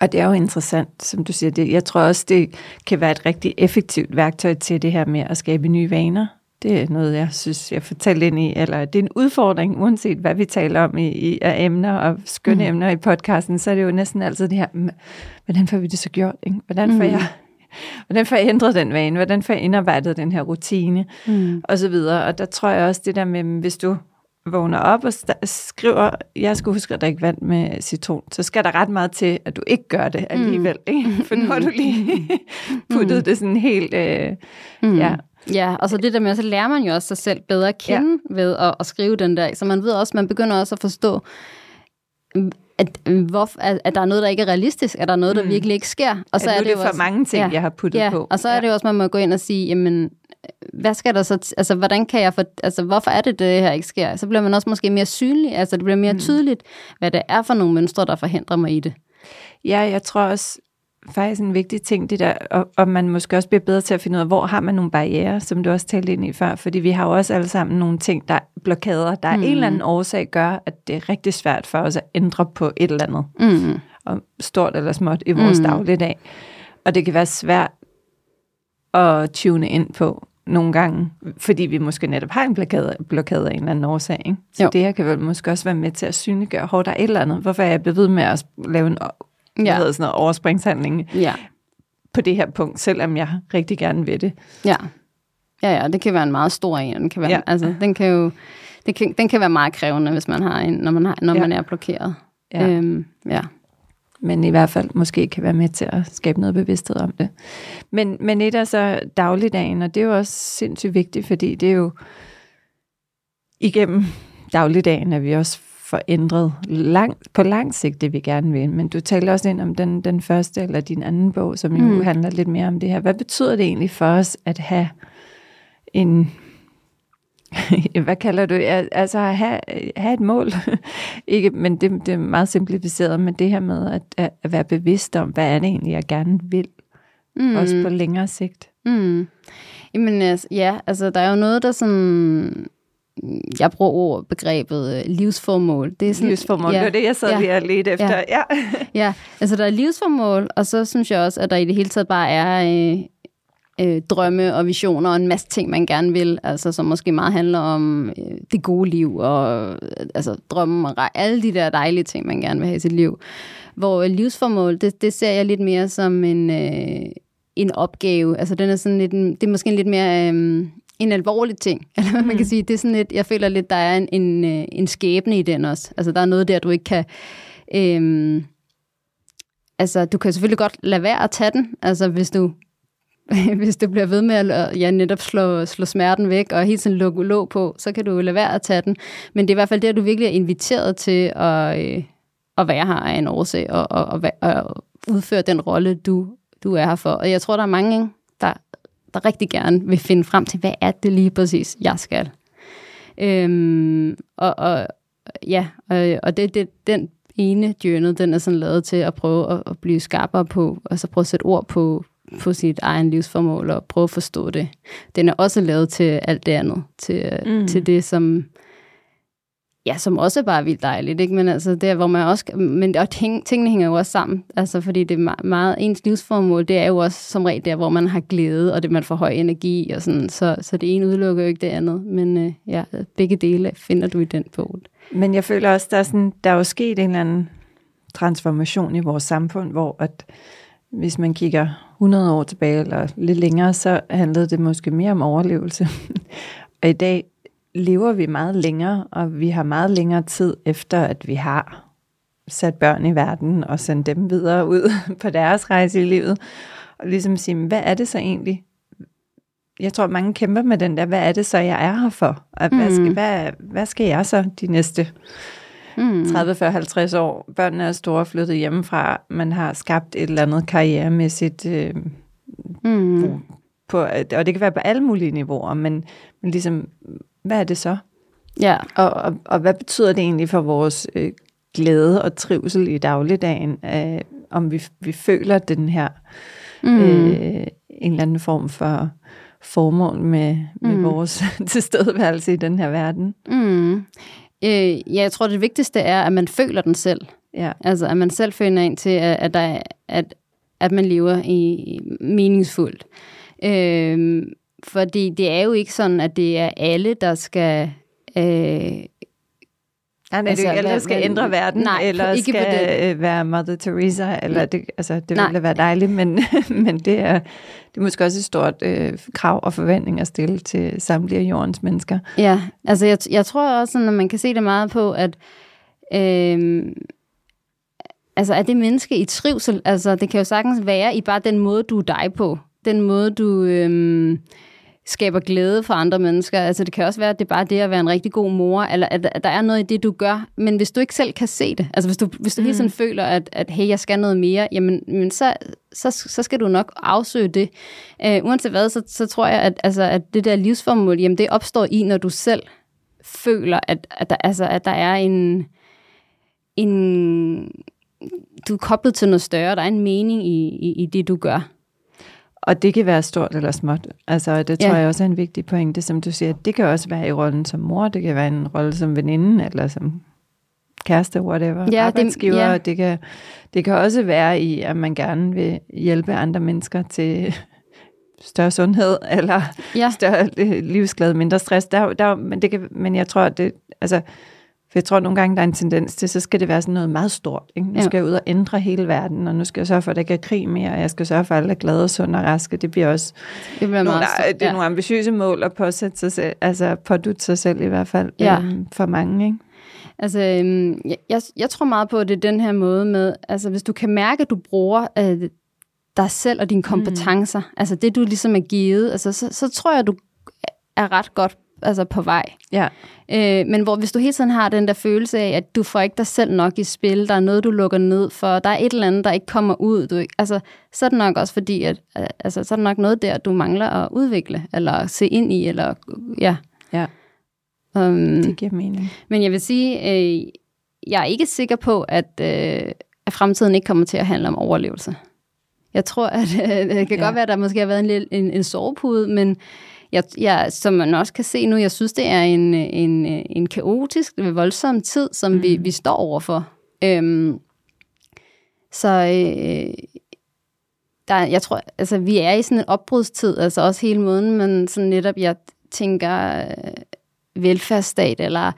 Og det er jo interessant, som du siger. Det, jeg tror også, det kan være et rigtig effektivt værktøj til det her med at skabe nye vaner. Det er noget, jeg synes, jeg får talt ind i, eller det er en udfordring, uanset hvad vi taler om i, i af emner og skønne mm. emner i podcasten, så er det jo næsten altid det her, "Mm, hvordan får vi det så gjort? Ikke? Hvordan, får Mm. jeg, hvordan får jeg ændret den vane? Hvordan får jeg indarbejdet den her rutine? Mm. og så videre. Og der tror jeg også det der med, hvis du vågner op og skriver, jeg skal huske at drikke vand med citron, så skal der ret meget til, at du ikke gør det alligevel. Mm. Ikke? For nu har du lige puttet det sådan helt... Øh, Mm. ja. Ja, og så det der med, så lærer man jo også sig selv bedre at kende ja. ved at, at skrive den der. Så man ved også, man begynder også at forstå, at, hvor, at, at der er noget, der ikke er realistisk, at der er noget, der Mm. virkelig ikke sker. Og så er det, jo det for også, mange ting, ja, jeg har puttet ja, på. og så er det jo også, man må gå ind og sige, jamen, hvad skal der så, altså, hvordan kan jeg for, altså, hvorfor er det, det her ikke sker? Så bliver man også måske mere synlig, altså, det bliver mere mm. tydeligt, hvad det er for nogle mønstre, der forhindrer mig i det. Ja, jeg tror også faktisk en vigtig ting, det der, og, og man måske også bliver bedre til at finde ud af, hvor har man nogle barriere, som du også talte ind i før, fordi vi har jo også alle sammen nogle ting, der er blokader, der er Mm. en eller anden årsag, gør, at det er rigtig svært for os at ændre på et eller andet. Mm. og stort eller småt i vores mm. Mm. dagligdag. Og det kan være svært at tune ind på nogle gange, fordi vi måske netop har en blokade, blokade af en eller anden årsag. Ikke? Så Jo. det her kan vel måske også være med til at synliggøre, hvor der er et eller andet. Hvorfor er jeg blevet ved med at lave en ja. Ja. sådan noget overspringshandling Ja. på det her punkt, selvom jeg rigtig gerne vil det. Ja. Ja, ja, det kan være en meget stor en. Den kan være, Ja. altså, den kan jo, det kan, den kan være meget krævende, hvis man har en, når man, har, når ja. man er blokeret. Ja. Øhm, ja. men i hvert fald måske kan være med til at skabe noget bevidsthed om det. Men, men et er så dagligdagen, og det er jo også sindssygt vigtigt, fordi det er jo igennem dagligdagen, at vi også får ændret langt, på lang sigt det, vi gerne vil. Men du taler også ind om den, den første eller din anden bog, som jo Mm. handler lidt mere om det her. Hvad betyder det egentlig for os at have en hvad kalder du? Altså at have, have et mål. Ikke, men det, det er meget simplificeret, men det her med at, at, at være bevidst om, hvad er det egentlig, jeg gerne vil, mm. også på længere sigt. Mm. Jamen, altså, ja, altså, der er jo noget, der sådan... Jeg bruger ord, begrebet øh, livsformål. Det er sådan, Livsformål, ja, det var det, jeg sad ja, lige og ledte efter. Ja. ja. Ja, altså der er livsformål, og så synes jeg også, at der i det hele taget bare er øh, øh, drømme og visioner og en masse ting, man gerne vil, altså som måske meget handler om øh, det gode liv og øh, altså drømme og alle de der dejlige ting, man gerne vil have i sit liv. Hvor øh, livsformål, det, det ser jeg lidt mere som en, øh, en opgave. Altså den er sådan lidt, det er måske en lidt mere... Øh, en alvorlig ting, eller hvad man kan sige. Det er sådan lidt, jeg føler lidt, der er en, en, øh, en skæbne i den også. Altså der er noget der, du ikke kan... Øh, altså, du kan selvfølgelig godt lade være at tage den, altså hvis du, hvis du bliver ved med at ja, netop slå, slå smerten væk og hele tiden lukke låg på, så kan du lade være at tage den. Men det er i hvert fald det, at du virkelig er inviteret til at, øh, at være her af en årsag og, og, og, og udføre den rolle, du, du er her for. Og jeg tror, der er mange, der, der rigtig gerne vil finde frem til, hvad er det lige præcis, jeg skal. Øhm, og, og ja, og, og det, det, den ene journal, den er sådan lavet til at prøve at, at blive skarpere på, altså prøve at sætte ord på, på sit egen livsformål og prøve at forstå det. Den er også lavet til alt det andet, til, mm. til det, som ja, som også er bare vildt dejligt, ikke? Men altså, der, hvor man også, men og ting, tingene hænger jo også sammen, altså, fordi det er meget, meget, ens livsformål, det er jo også som regel der, hvor man har glæde, og det man får høj energi, og sådan, så, så det ene udelukker jo ikke det andet, men øh, ja, begge dele finder du i den bog. Men jeg føler også, der er, sådan, der er jo sket en eller anden transformation i vores samfund, hvor at hvis man kigger 100 år tilbage eller lidt længere, så handlede det måske mere om overlevelse. og i dag lever vi meget længere, og vi har meget længere tid efter, at vi har sat børn i verden og sendt dem videre ud på deres rejse i livet. Og ligesom sige, hvad er det så egentlig? Jeg tror, mange kæmper med den der, hvad er det så, jeg er her for? Og hvad, skal, Mm. hvad, hvad skal jeg så de næste mm. 30, 40, 50 år. Børnene er store, flyttet hjemmefra. Man har skabt et eller andet karrieremæssigt øh, mm. På, og det kan være på alle mulige niveauer, men, men ligesom, hvad er det så? Ja. Og, og, og hvad betyder det egentlig for vores øh, glæde og trivsel i dagligdagen, øh, om vi, vi føler den her mm. øh, en eller anden form for formål med, med mm. vores tilstedeværelse i den her verden. Mm. Øh, ja, jeg tror, det vigtigste er, at man føler den selv. Ja. Altså, at man selv finder ind til, at, at, der, at, at man lever i meningsfuldt. Øh, fordi det er jo ikke sådan, at det er alle, der skal øh, Nej, nej, altså, eller skal men, ændre verden, nej, eller ikke skal det. Øh, være Mother Teresa, eller det, altså, det ville være dejligt, men, men det, er, det er måske også et stort øh, krav og forventning at stille til samtlige jordens mennesker. Ja, altså jeg, jeg tror også, at man kan se det meget på, at øh, altså er det menneske i trivsel? Altså det kan jo sagtens være i bare den måde, du er dig på. Den måde, du... Øh, skaber glæde for andre mennesker. Altså det kan også være, at det er bare det at være en rigtig god mor, eller at, at der er noget i det, du gør. Men hvis du ikke selv kan se det, altså hvis du, hvis du mm. hele tiden føler, at, at hey, jeg skal noget mere, jamen men så, så, så skal du nok afsøge det. Uh, uanset hvad, så, så tror jeg, at, altså, at det der livsformål, jamen det opstår i, når du selv føler, at, at, der, altså, at der er en, en... Du er koblet til noget større, der er en mening i, i, i det, du gør. Og det kan være stort eller småt. Altså, det tror ja. jeg også er en vigtig pointe, som du siger. Det kan også være i rollen som mor, det kan være en rolle som veninde, eller som kæreste, whatever, ja, arbejdsgiver. Det, ja. det, kan, det kan også være i, at man gerne vil hjælpe andre mennesker til større sundhed, eller ja. større livsglæde, mindre stress. Der, der, men, det kan, men jeg tror, det, altså, for jeg tror nogle gange, der er en tendens til, så skal det være sådan noget meget stort. Ikke? Nu skal jeg ud og ændre hele verden, og nu skal jeg sørge for, at der ikke er krig mere, og jeg skal sørge for, at alle er glade og sunde og raske. Det bliver også det bliver nogle, meget det er ja. nogle ambitiøse mål at påsætte sig selv, altså pådutte sig selv i hvert fald ja. øhm, for mange. Ikke? Altså, øhm, jeg, jeg tror meget på, at det er den her måde med, altså hvis du kan mærke, at du bruger øh, dig selv og dine kompetencer, mm. altså det du ligesom er givet, altså, så, så tror jeg, at du er ret godt altså på vej. Ja. Øh, men hvor hvis du hele tiden har den der følelse af, at du får ikke dig selv nok i spil, der er noget, du lukker ned for, der er et eller andet, der ikke kommer ud, du, altså, så er det nok også fordi, at altså, så er det nok noget der, du mangler at udvikle, eller se ind i, eller ja. Ja, um, det giver mening. Men jeg vil sige, øh, jeg er ikke sikker på, at, øh, at fremtiden ikke kommer til at handle om overlevelse. Jeg tror, at øh, det kan ja. godt være, at der måske har været en, en, en sovepude, men jeg, jeg, som man også kan se nu, jeg synes, det er en, en, en kaotisk, voldsom tid, som mm. vi, vi står overfor. Øhm, så øh, der, jeg tror, altså, vi er i sådan en opbrudstid, altså også hele måden, men sådan netop, jeg tænker øh, velfærdsstat eller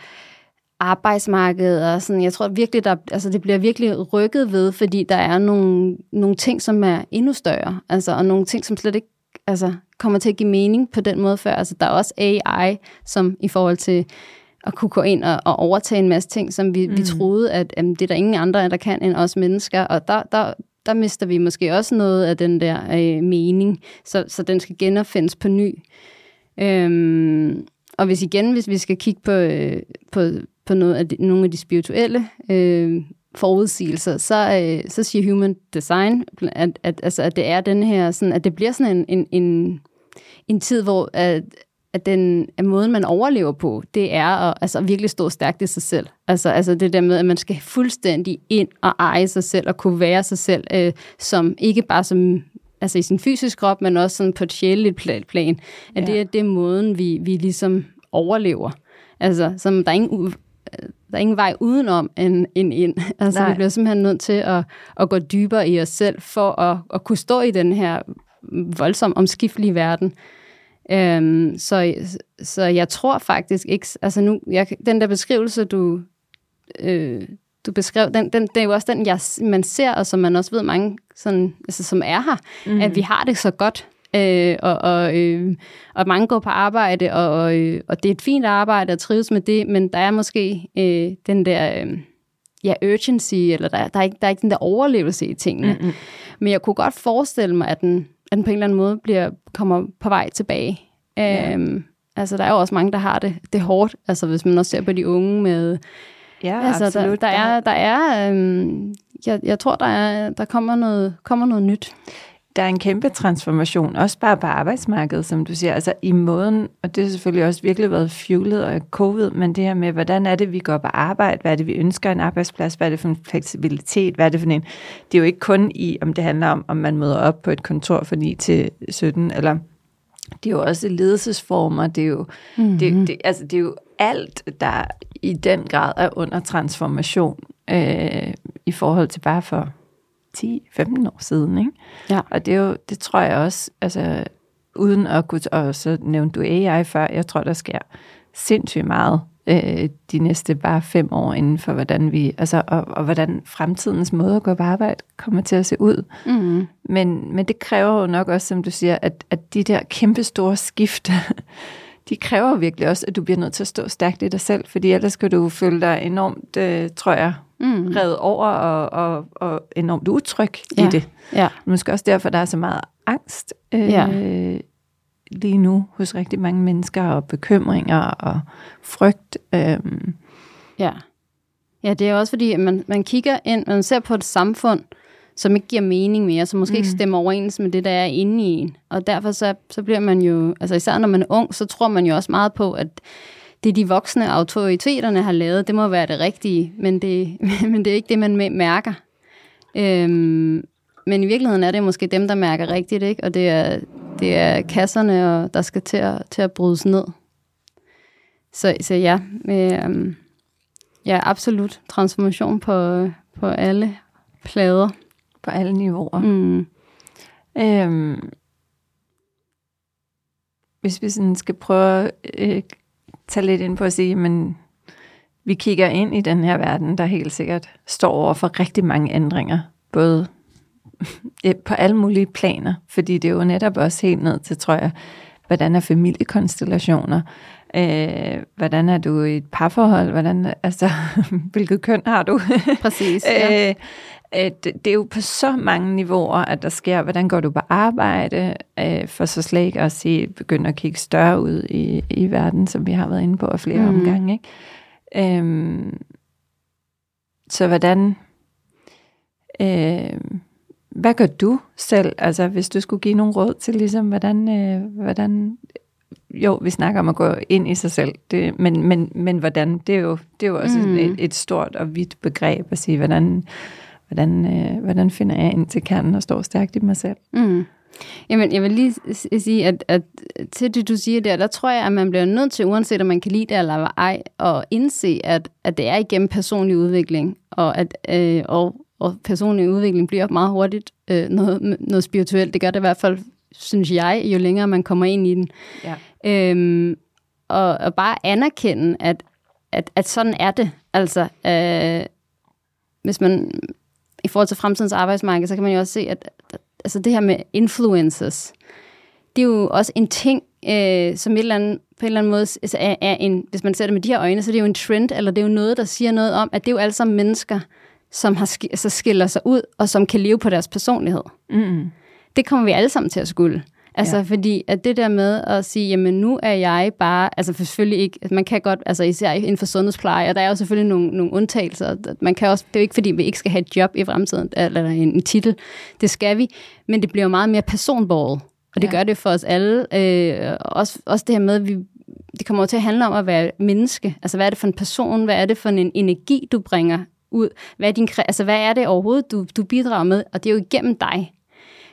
arbejdsmarked og sådan, jeg tror virkelig, der, altså det bliver virkelig rykket ved, fordi der er nogle, nogle ting, som er endnu større, altså, og nogle ting, som slet ikke altså, kommer til at give mening på den måde før. Altså, der er også AI, som i forhold til at kunne gå ind og, og overtage en masse ting, som vi, mm. vi troede, at jamen, det er der ingen andre, der kan end os mennesker. Og der, der, der mister vi måske også noget af den der øh, mening, så, så den skal genopfindes på ny. Øhm, og hvis igen, hvis vi skal kigge på, øh, på, på noget af de, nogle af de spirituelle øh, forudsigelser, så, øh, så siger human design, at, at, altså, at det er den her, sådan, at det bliver sådan en, en, en, en tid, hvor at, at den at måden, man overlever på, det er at altså, virkelig stå stærkt i sig selv. Altså, altså det der med, at man skal fuldstændig ind og eje sig selv og kunne være sig selv, øh, som ikke bare som altså i sin fysiske krop, men også sådan på et sjældent plan. At ja. det er det måden, vi, vi ligesom overlever. Altså, som der er ingen der er ingen vej udenom end, end ind. Altså, Nej. vi bliver simpelthen nødt til at, at gå dybere i os selv, for at, at kunne stå i den her voldsomt omskiftelige verden. Øhm, så, så jeg tror faktisk ikke, altså nu, jeg, den der beskrivelse, du, øh, du beskrev, den, den, det er jo også den, jeg, man ser, og som man også ved mange, sådan, altså, som er her, mm. at vi har det så godt. Øh, og, og, øh, og mange går på arbejde, og, og, øh, og det er et fint arbejde at trives med det, men der er måske øh, den der øh, ja, urgency, eller der, der, er ikke, der er ikke den der overlevelse i tingene. Mm-hmm. Men jeg kunne godt forestille mig, at den, at den på en eller anden måde bliver, kommer på vej tilbage. Ja. Øhm, altså, der er jo også mange, der har det, det hårdt. Altså, hvis man også ser på de unge med Ja, altså, absolut. Der, der er, der er øhm, jeg, jeg tror, der, er, der kommer, noget, kommer noget nyt. Der er en kæmpe transformation, også bare på arbejdsmarkedet, som du siger, altså i måden, og det har selvfølgelig også virkelig været fuelet af covid, men det her med, hvordan er det, vi går på arbejde, hvad er det, vi ønsker en arbejdsplads, hvad er det for en fleksibilitet, hvad er det for en, det er jo ikke kun i, om det handler om, om man møder op på et kontor fra 9 til 17, eller det er jo også ledelsesformer, det er jo, mm-hmm. det, det, altså det er jo alt, der i den grad er under transformation øh, i forhold til bare for 10-15 år siden. Ikke? Ja. Og det, er jo, det tror jeg også, altså uden at kunne, og så nævnte du AI før, jeg tror, der sker sindssygt meget øh, de næste bare fem år inden for, hvordan vi, altså, og, og hvordan fremtidens måde at gå på arbejde kommer til at se ud. Mm. Men, men det kræver jo nok også, som du siger, at, at de der kæmpe store skift, de kræver virkelig også, at du bliver nødt til at stå stærkt i dig selv, fordi ellers skal du føle dig enormt, øh, tror jeg, mm. revet over og, og, og enormt utryg ja. i det. Ja. Måske også derfor, der er så meget angst øh, Ja. lige nu hos rigtig mange mennesker, og bekymringer og frygt. Øh, Ja. Ja, det er også fordi, at man, man kigger ind, man ser på et samfund, som ikke giver mening mere, som måske mm. ikke stemmer overens med det, der er inde i en. Og derfor så, så bliver man jo, altså især når man er ung, så tror man jo også meget på, at det de voksne autoriteterne har lavet, det må være det rigtige, men det, men det er ikke det, man mærker. Øhm, men i virkeligheden er det måske dem, der mærker rigtigt, ikke? og det er, det er kasserne, og der skal til at, til at brydes ned. Så, så ja, øhm, ja, absolut transformation på, på alle plader. på alle niveauer. Mm. Øhm, hvis vi sådan skal prøve at øh, tage lidt ind på at sige, men vi kigger ind i den her verden, der helt sikkert står over for rigtig mange ændringer, både på alle mulige planer, fordi det er jo netop også helt ned til, tror jeg, hvordan er familiekonstellationer, øh, hvordan er du i et parforhold, hvordan, altså, hvilket køn har du? Præcis, ja. øh, øh, det, er jo på så mange niveauer, at der sker, hvordan går du på arbejde, øh, for så slet ikke at sige, begynde at kigge større ud i, i verden, som vi har været inde på af flere mm. omgange. Ikke? Øhm, så hvordan, øh, hvad gør du selv, altså hvis du skulle give nogle råd til, ligesom, hvordan, øh, hvordan jo, vi snakker om at gå ind i sig selv, det, men, men, men hvordan, det er jo, det er jo også Mm. et, et stort og vidt begreb at sige, hvordan, hvordan, øh, hvordan finder jeg ind til kernen og står stærkt i mig selv. Mm. Jamen, jeg vil lige sige, at, at til det, du siger der, der tror jeg, at man bliver nødt til, uanset om man kan lide det eller ej, at indse, at, at det er igennem personlig udvikling, og at øh, og, og personlig udvikling bliver meget hurtigt øh, noget, noget spirituelt. Det gør det i hvert fald, synes jeg, jo længere man kommer ind i den. Ja. Øhm, og, og bare anerkende, at, at, at sådan er det. Altså, øh, hvis man i forhold til fremtidens arbejdsmarked, så kan man jo også se, at altså det her med influencers, det er jo også en ting, øh, som et eller andet, på en eller anden måde altså er, er en, hvis man ser det med de her øjne, så er det jo en trend, eller det er jo noget, der siger noget om, at det er jo alle sammen mennesker, som har, altså skiller sig ud, og som kan leve på deres personlighed Mm. det kommer vi alle sammen til at skulle. Altså, ja. Fordi at det der med at sige, jamen nu er jeg bare, altså selvfølgelig ikke, at man kan godt, altså især inden for sundhedspleje, og der er jo selvfølgelig nogle, nogle undtagelser, man kan også, det er jo ikke fordi, vi ikke skal have et job i fremtiden, eller en, en titel, det skal vi, men det bliver jo meget mere personborget, og det Ja. gør det for os alle, øh, også, også det her med, at vi, det kommer jo til at handle om at være menneske, altså hvad er det for en person, hvad er det for en energi, du bringer ud, hvad er, din, altså, hvad er det overhovedet, du, du bidrager med, og det er jo igennem dig,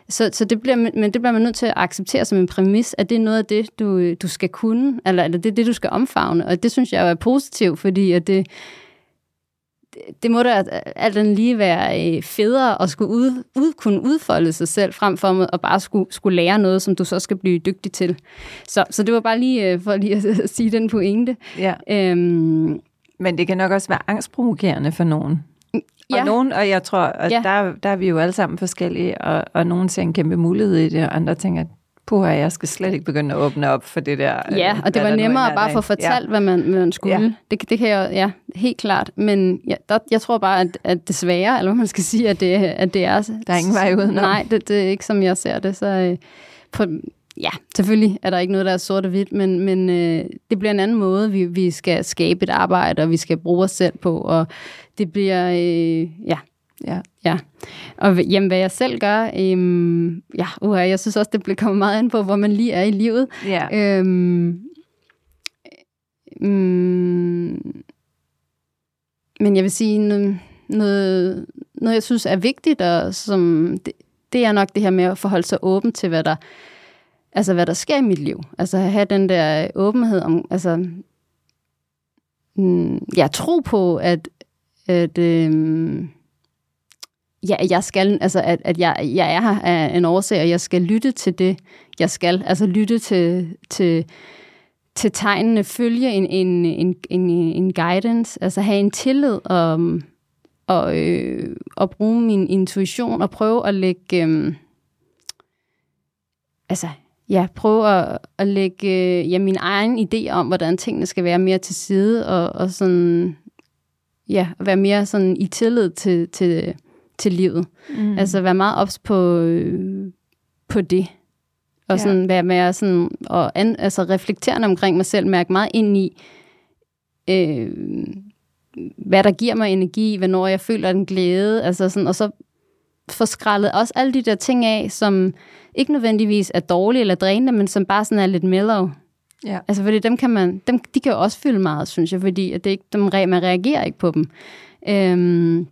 så, så det bliver, men det bliver man nødt til at acceptere som en præmis, at det er noget af det, du, du skal kunne, eller, eller det er det, du skal omfavne. Og det synes jeg jo er positivt, fordi at det, det, må da alt andet lige være øh, federe at skulle ud, ud, kunne udfolde sig selv, frem for at bare skulle, skulle lære noget, som du så skal blive dygtig til. Så, så det var bare lige øh, for lige at sige den pointe. Ja. Øhm, Men det kan nok også være angstprovokerende for nogen. Ja. Og nogen, og jeg tror, at Ja. der, der er vi jo alle sammen forskellige, og, og nogen ser en kæmpe mulighed i det, og andre tænker, puha, jeg skal slet ikke begynde at åbne op for det der. øh, Ja, og det var nemmere at bare få fortalt, ja. hvad, man, hvad man skulle. Ja. Det, det kan jeg ja, helt klart. Men ja, der, jeg tror bare, at, at desværre, eller hvad man skal sige, at det, at det er... Der er ingen vej udenom. Nej, det, det er ikke som jeg ser det. Så øh, på, ja, selvfølgelig er der ikke noget, der er sort og hvidt, men, men øh, det bliver en anden måde, vi, vi skal skabe et arbejde, og vi skal bruge os selv på, og det bliver, øh, ja, Ja. Ja, og jamen, hvad jeg selv gør, øhm, ja, uh, jeg synes også, det bliver kommet meget an på, hvor man lige er i livet. Ja. Øhm, mm, men jeg vil sige, noget, noget, noget jeg synes er vigtigt, og som, det, det er nok det her med at forholde sig åben til, hvad der, altså, hvad der sker i mit liv. Altså at have den der åbenhed om, altså, mm, jeg tror på, at, at øhm, ja, jeg skal, altså at, at jeg, jeg er her af en årsag, og jeg skal lytte til det, jeg skal. Altså lytte til, til, til tegnene, følge en, en, en, en, en guidance, altså have en tillid og, og, øh, og bruge min intuition og prøve at lægge, øh, altså ja, prøve at, at lægge øh, ja, min egen idé om, hvordan tingene skal være mere til side, og, og sådan, ja, være mere sådan i tillid til, til, til livet. Mm. Altså være meget ops på, øh, på det. Og sådan ja. være mere sådan, og an, altså reflekterende omkring mig selv, mærke meget ind i, øh, hvad der giver mig energi, hvornår jeg føler en glæde, altså sådan, og så få skrællet også alle de der ting af, som ikke nødvendigvis er dårlige eller drænende, men som bare sådan er lidt mellow. Ja. Altså, fordi dem kan man, dem, de kan jo også fylde meget, synes jeg, fordi at det ikke, dem, man reagerer ikke på dem. Øhm,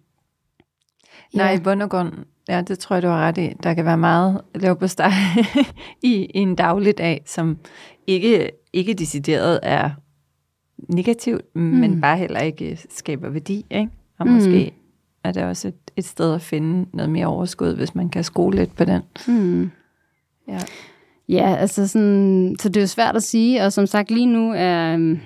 Nej, i bund og grund, ja, det tror jeg, du har ret i. Der kan være meget lav på steg i, i en dagligdag, som ikke, ikke decideret er negativt, mm. men bare heller ikke skaber værdi. Ikke? Og mm. måske er det også et, et sted at finde noget mere overskud, hvis man kan skole lidt på den. Mm. Ja. Ja, altså sådan, så det er jo svært at sige, og som sagt lige nu er, øhm,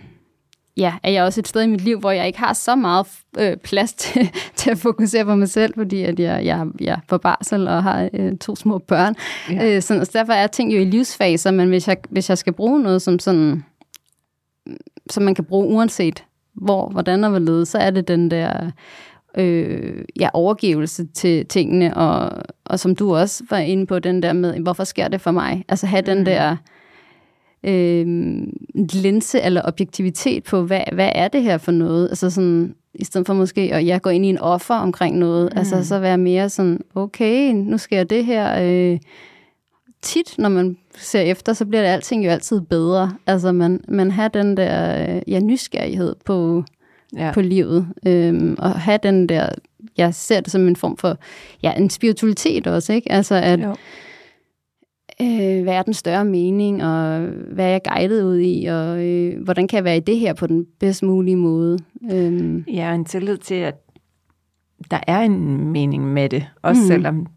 ja, er jeg også et sted i mit liv, hvor jeg ikke har så meget øh, plads til, til at fokusere på mig selv, fordi at jeg, jeg, jeg er på barsel og har øh, to små børn. Ja. Øh, sådan, så derfor er ting jo i livsfaser, men hvis jeg, hvis jeg skal bruge noget som sådan, som man kan bruge uanset hvor, hvordan og hvorledes, så er det den der øh, ja, overgivelse til tingene, og, og som du også var inde på, den der med, hvorfor sker det for mig? Altså have den mm. der øh, linse eller objektivitet på, hvad, hvad er det her for noget? Altså sådan, i stedet for måske at jeg går ind i en offer omkring noget, mm. altså så være mere sådan, okay, nu sker det her. Øh, tit, når man ser efter, så bliver det alting jo altid bedre. Altså man, man har den der øh, ja, nysgerrighed på, ja. på livet, øhm, og have den der, jeg ser det som en form for, ja, en spiritualitet også, ikke? Altså at, jo øh, hvad er den større mening, og hvad er jeg guidet ud i, og øh, hvordan kan jeg være i det her på den bedst mulige måde. Øhm. Ja, en tillid til, at der er en mening med det, også mm. selvom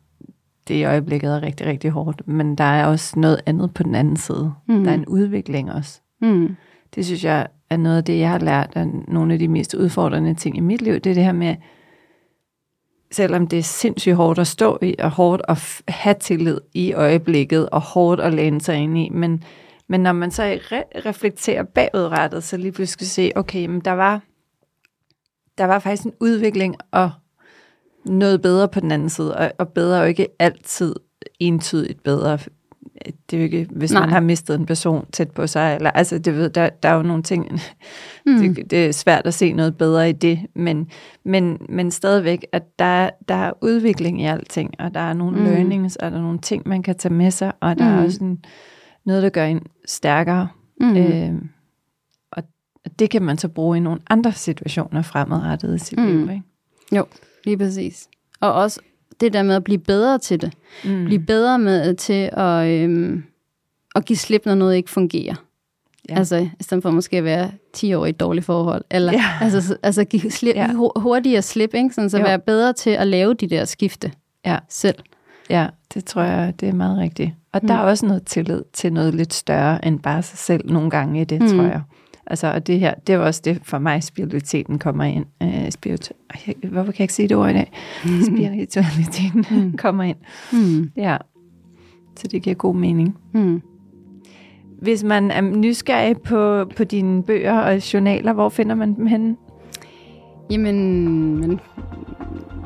det i øjeblikket er rigtig, rigtig hårdt, men der er også noget andet på den anden side. Mm. Der er en udvikling også. Mm. Det synes jeg er noget af det, jeg har lært og nogle af de mest udfordrende ting i mit liv, det er det her med, selvom det er sindssygt hårdt at stå i, og hårdt at have tillid i øjeblikket, og hårdt at læne sig ind i, men, men når man så re- reflekterer bagudrettet, så lige pludselig se, okay, men der var, der var faktisk en udvikling, og noget bedre på den anden side, og, og bedre er jo ikke altid entydigt bedre, det er jo ikke, hvis Nej. man har mistet en person tæt på sig, eller, altså det ved, der, der er jo nogle ting, mm. det, det er svært at se noget bedre i det, men, men, men stadigvæk, at der, der er udvikling i alting, og der er nogle mm. learnings, og der er nogle ting, man kan tage med sig, og der mm. er også en, noget, der gør en stærkere, mm. øh, og det kan man så bruge i nogle andre situationer fremadrettet i sit mm. liv, ikke? Jo, lige præcis. Og også det der med at blive bedre til det. Mm. Blive bedre med til at, øhm, at give slip, når noget ikke fungerer. Ja. Altså, i stedet for måske at være 10 år i et dårligt forhold. Eller, ja. altså, altså give slip, ja. hurtigere slip, ikke? Sådan, så jo. være bedre til at lave de der skifte ja. selv. Ja, det tror jeg, det er meget rigtigt. Og mm. der er også noget tillid til noget lidt større end bare sig selv nogle gange i det, mm. tror jeg. Altså, og det her, det er også det, for mig, spiritualiteten kommer ind. Uh, spiritu- Hvorfor kan jeg ikke sige det ord i dag? Spiritualiteten mm. kommer ind. Mm. Ja, så det giver god mening. Mm. Hvis man er nysgerrig på, på dine bøger og journaler, hvor finder man dem henne? Jamen, man,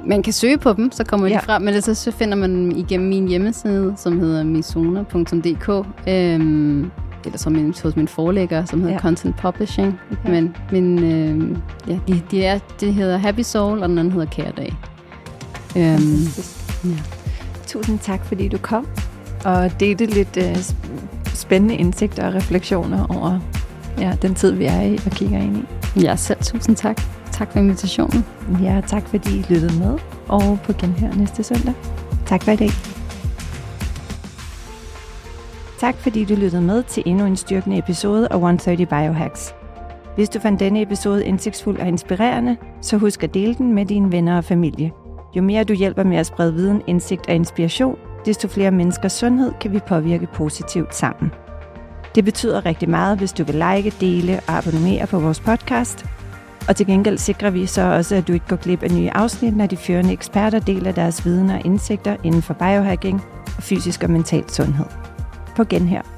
man kan søge på dem, så kommer ja. de frem, men så finder man dem igennem min hjemmeside, som hedder misona.dk, øhm, eller som min, hos min forlægger, som hedder ja. Content Publishing. Ja. Men, men øh, ja, de, de er, det hedder Happy Soul, og den anden hedder Kære Dag. Øhm, ja. Tusind tak, fordi du kom og delte lidt øh, spændende indsigter og refleksioner over ja, den tid, vi er i og kigger ind i. Ja, selv tusind tak. Tak for invitationen. Ja, tak fordi I lyttede med, og på genhør næste søndag. Tak for i dag. Tak fordi du lyttede med til endnu en styrkende episode af 130 Biohacks. Hvis du fandt denne episode indsigtsfuld og inspirerende, så husk at dele den med dine venner og familie. Jo mere du hjælper med at sprede viden, indsigt og inspiration, desto flere menneskers sundhed kan vi påvirke positivt sammen. Det betyder rigtig meget, hvis du vil like, dele og abonnere på vores podcast. Og til gengæld sikrer vi så også, at du ikke går glip af nye afsnit, når de førende eksperter deler deres viden og indsigter inden for biohacking og fysisk og mental sundhed. På genhør.